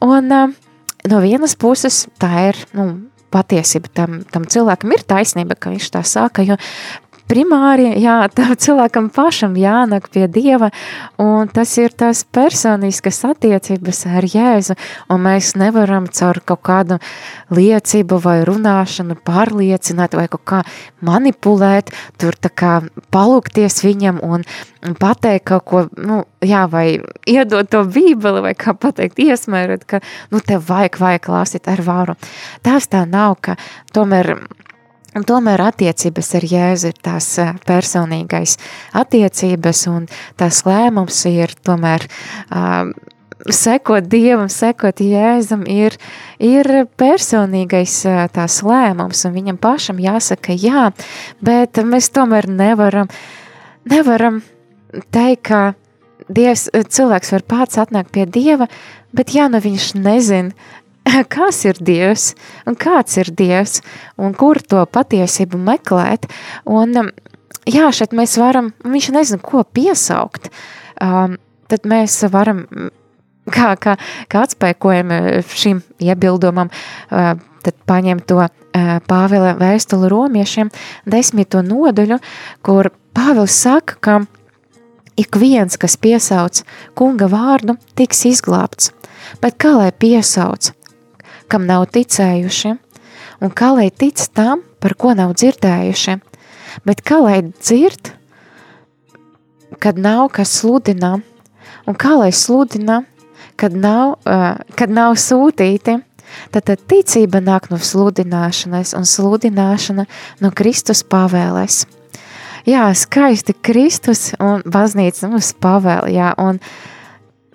Un no vienas puses tā ir, nu, patiesība tam, tam cilvēkam ir taisnība, ka viņš tā saka, jo primāri, jā, cilvēkam pašam jānāk pie Dieva, un tas ir tās personiskas attiecības ar Jēzu, un mēs nevaram caur kaut kādu liecību vai runāšanu pārliecināt vai kaut kā manipulēt, tur tā kā palūkties viņam un pateikt kaut ko, nu, jā, vai iedot to bībeli, vai kā pateikt, iesmērot, ka, nu, tev vajag, vajag klāstīt ar varu. Tās tā nav, ka tomēr Un tomēr attiecības ar Jēzu ir tās eh, personīgais attiecības, un tās lēmums ir tomēr um, sekot Dievam, sekot Jēzum, ir, ir personīgais eh, tās lēmums, un viņam pašam jāsaka jā, bet mēs tomēr nevaram, nevaram teikt, ka Dievs, cilvēks var pats atnākt pie Dieva, bet ja nu viņš nezina, kas ir Dievs un kāds ir Dievs un kur to patiesību meklēt. Un, um, jā, šeit mēs varam, viņš nezina, ko piesaukt, um, tad mēs varam, kā, kā, kā atspēkojam šim iebildumam, uh, tad paņem to uh, Pāvila vēstuli romiešiem desmito nodaļu, kur Pāvils saka, ka ik viens, kas piesauc kunga vārdu, tiks izglābts. Bet kā lai piesauc? Kam nav ticējuši, un kā lai tic tam, par ko nav dzirdējuši, bet kā lai dzird, kad nav kas sludina, un kā lai sludina, kad nav, uh, kad nav sūtīti, tad, tad ticība nāk no sludināšanas, un sludināšana no Kristus pavēles. Jā, skaisti Kristus un baznīca mums pavēl, jā, un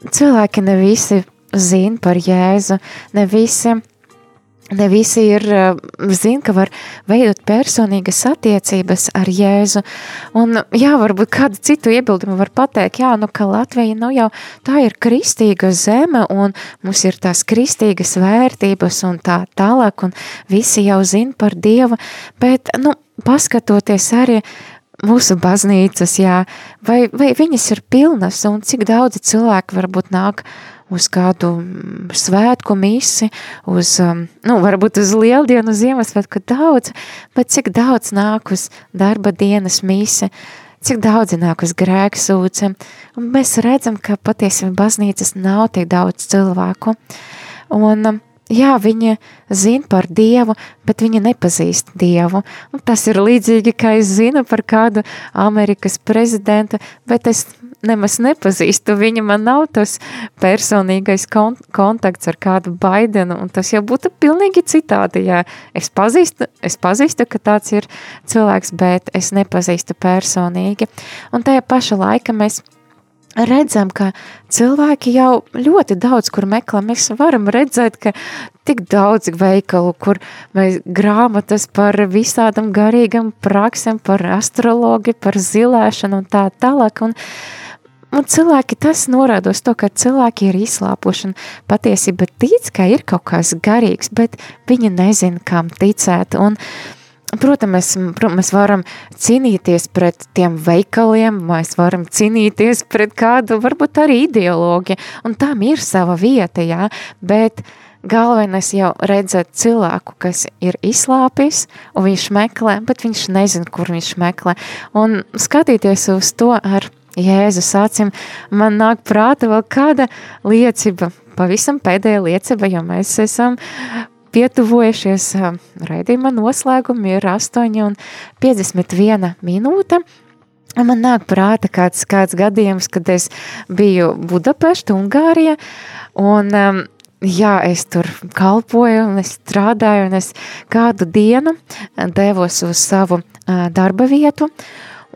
cilvēki ne visi zina par Jēzu, ne visi, ne visi ir, eh, zina, ka var veidot personīgas attiecības ar Jēzu. Un, jā, varbūt kādu citu iebildumu var pateikt, jā, nu, ka Latvija, nu, jau tā ir kristīga zeme, un mums ir tās kristīgas vērtības un tā tālāk, un visi jau zina par Dievu, bet, nu, paskatoties arī mūsu baznīcas, jā, vai, vai viņas ir pilnas, un cik daudzi cilvēki varbūt nāk uz kādu mm, svētku misi, uz, um, nu, varbūt uz lieldienu, Ziemassvētku daudz, bet cik daudz nāk uz darba dienas misi, cik daudz nāk uz grēku sūce. Un mēs redzam, ka patiesībā baznīcas nav tik daudz cilvēku. Un, um, jā, viņi zina par Dievu, bet viņi nepazīst Dievu. Un tas ir līdzīgi, kā es zinu par kādu Amerikas prezidentu, bet es nemaz nepazīstu viņu, man nav tas personīgais kon kontakts ar kādu Baidenu, un tas jau būtu pilnīgi citādi, ja es pazīstu, es pazīstu, ka tāds ir cilvēks, bet es nepazīstu personīgi. Un tajā paša laika mēs redzam, ka cilvēki jau ļoti daudz kur meklē. Mēs varam redzēt, ka tik daudz veikalu, kur mēs grāmatas par visādam garīgam praksem, par astrologi, par zilēšanu un tā tālāk. Un, un cilvēki tas norāda uz to, ka cilvēki ir izslāpuši un patiesība tic, ka ir kaut kas garīgs, bet viņi nezina, kam ticēt. Un, Protams, mēs, mēs varam cīnīties pret tiem veikaliem, mēs varam cīnīties pret kādu, varbūt arī ideoloģiju, un tam ir sava vieta, jā, bet galvenais jau redzēt cilvēku, kas ir izslāpis, un viņš meklē, bet viņš nezin, kur viņš meklē, un skatīties uz to ar Jēzus acim, man nāk prāta vēl kāda liecība, pavisam pēdējā liecība, jo mēs esam pietuvojušies raidījuma noslēgumi ir 8 un 51 minūte. Man nāk prāta kāds, kāds gadījums, kad es biju Budapešta, Ungārija, un um, jā, es tur kalpoju, un es strādāju, un es kādu dienu devos uz savu uh, darba vietu,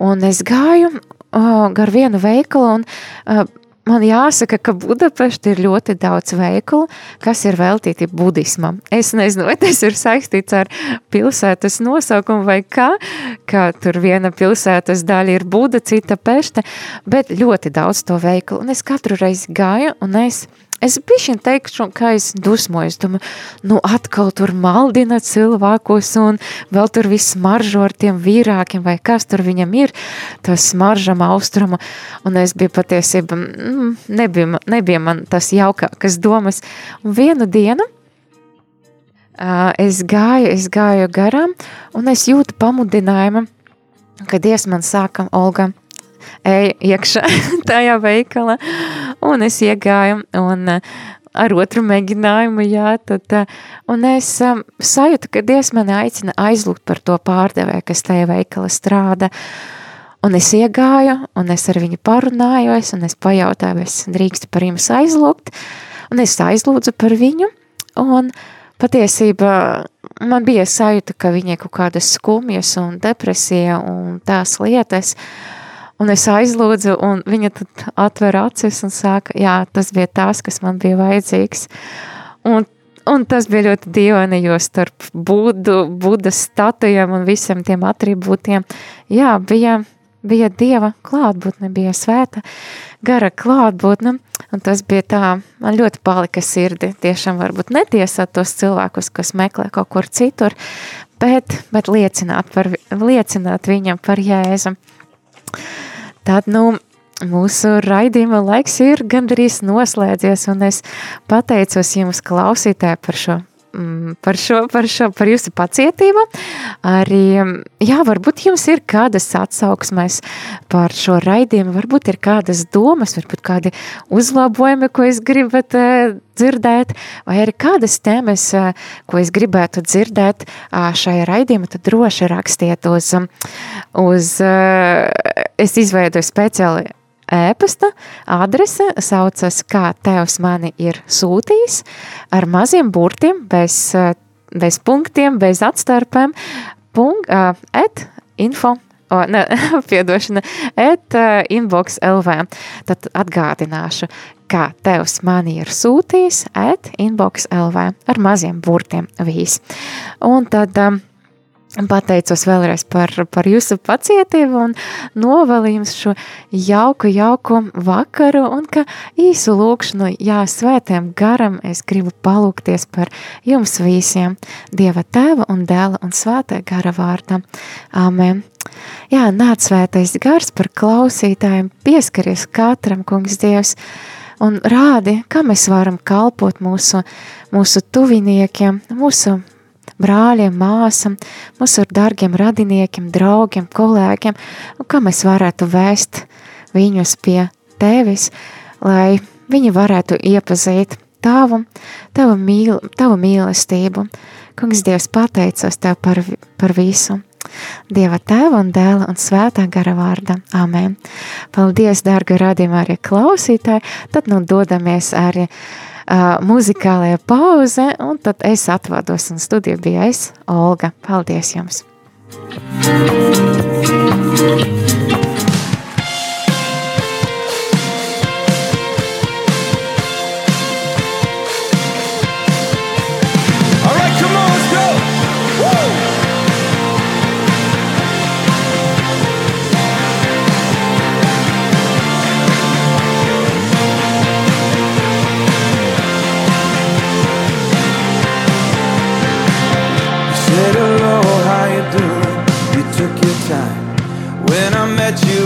un es gāju uh, gar vienu veikalu, un uh, Man jāsaka, ka Budapešta ir ļoti daudz veikalu, kas ir veltīti budismam. Es nezinu, vai tas ir saistīts ar pilsētas nosaukumu vai kā, ka tur viena pilsētas daļa ir Buda, cita Pešta, bet ļoti daudz to veikalu. Un es katru reizi gāju un es Es bišķiņ teikšu, ka es dusmoju, es domāju, nu atkal tur maldina cilvēkus un vēl tur viss maržo ar tiem vīrākiem vai kas tur viņam ir, tas smaržam austrumu, un es biju patiesība, mm, nebija, nebija man tas jaukākas domas, un vienu dienu uh, es gāju, es gāju garām, un es jūtu pamudinājumu, kad Dievs man sāka, Olga, ej iekšā tajā veikalā, un es iegāju, un uh, ar otru mēģinājumu, jā, tad, uh, un es um, sajūtu, ka Dievs mani aicina aizlūgt par to pārdevēju, kas tajā veikala strādā, un es iegāju, un es ar viņu parunājos, un es pajautāju, es drīkstu par jums aizlūgt, un es aizlūdzu par viņu, un patiesībā man bija sajūta, ka viņai kaut kādas skumjas un depresija un tās lietas, uh, Un es aizlūdzu, un viņa tad atver acis un saka, jā, tas bija tās, kas man bija vajadzīgs. Un, un tas bija ļoti dīvaini, jo starp budu, budas statujiem un visiem tiem atribūtiem, jā, bija, bija dieva klātbūtne, bija svēta gara klātbūtne, un tas bija tā, man ļoti palika sirdi, tiešām varbūt netiesāt tos cilvēkus, kas meklē kaut kur citur, bet, bet liecināt, par, liecināt viņam par Jēzu. Tad, nu, mūsu raidījuma laiks ir gandrīz noslēdzies, un es pateicos jums, klausītāji, par šo par šo, par šo, par jūsu pacietību. Arī, jā, varbūt jums ir kādas atsauksmes par šo raidījumu, varbūt ir kādas domas, varbūt kādi uzlabojumi, ko es gribat uh, dzirdēt, vai arī kādas tēmas, uh, ko es gribētu dzirdēt šajā raidījumā, tad droši rakstiet uz, uz uh, es izveidoju speciāli ēpasta adrese saucas, kā tevs mani ir sūtījis, ar maziem burtiem, bez, bez punktiem, bez atstarpēm, punkt, uh, et info, o, ne, piedošana, et uh, inbox LV. Tad atgādināšu, kā tevs mani ir sūtījis, et inbox LV, ar maziem burtiem vīs. Un tad... Um, Pateicos vēlreiz par, par jūsu pacietību un novēlu jums šo jauku, jauku vakaru un ka īsu lūkšanu, jā, svētiem garam es gribu palūkties par jums visiem, Dieva tēva un dēla un svētē gara vārdā. Āmen. Jā, nāc svētais gars par klausītājiem, pieskaries katram, kungs Dievs, un rādi, kā mēs varam kalpot mūsu, mūsu tuviniekiem, mūsu brāļiem, māsām, mūsu dārgiem radiniekiem, draugiem, kolēģiem, un kā mēs varētu vēst viņus pie tevis, lai viņi varētu iepazīt tavu, tavu, mīl, tavu mīlestību. Kungs, Dievs, pateicos Tev par, par visu. Dieva tēva un dēla un svētā gara vārda. Amen. Paldies, dārga radījumā arī klausītāji. Tad nu dodamies arī uh, muzikālajā pauze, un tad es atvados, un studija bija es, Olga. Paldies jums! All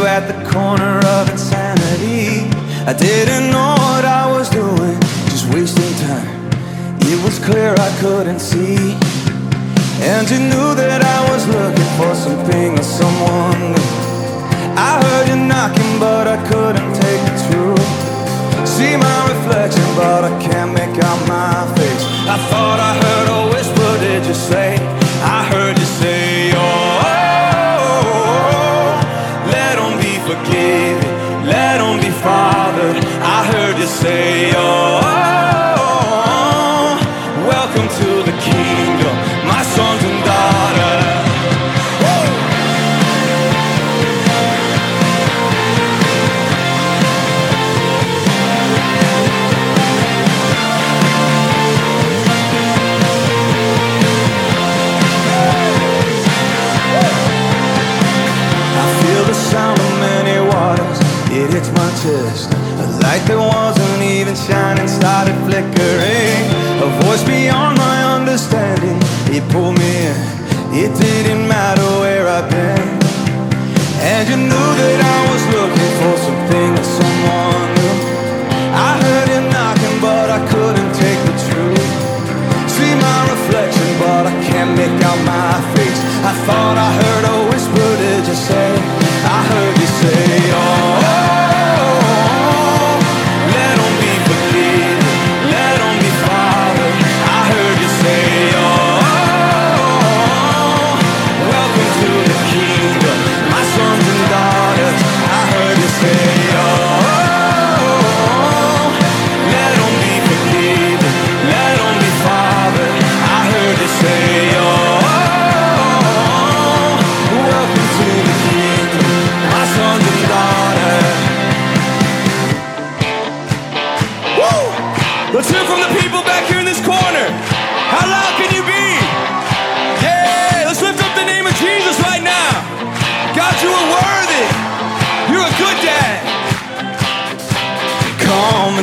at the corner of insanity, I didn't know what I was doing, just wasting time. It was clear I couldn't see. And you knew that I was looking for something or someone. I heard you knocking, but I couldn't take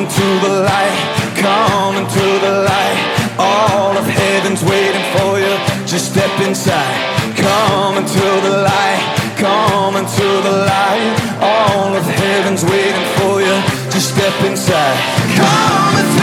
into the light, come into the light. All of heaven's waiting for you. Just step inside. Come into the light, come into the light. All of heaven's waiting for you. Just step inside. Come into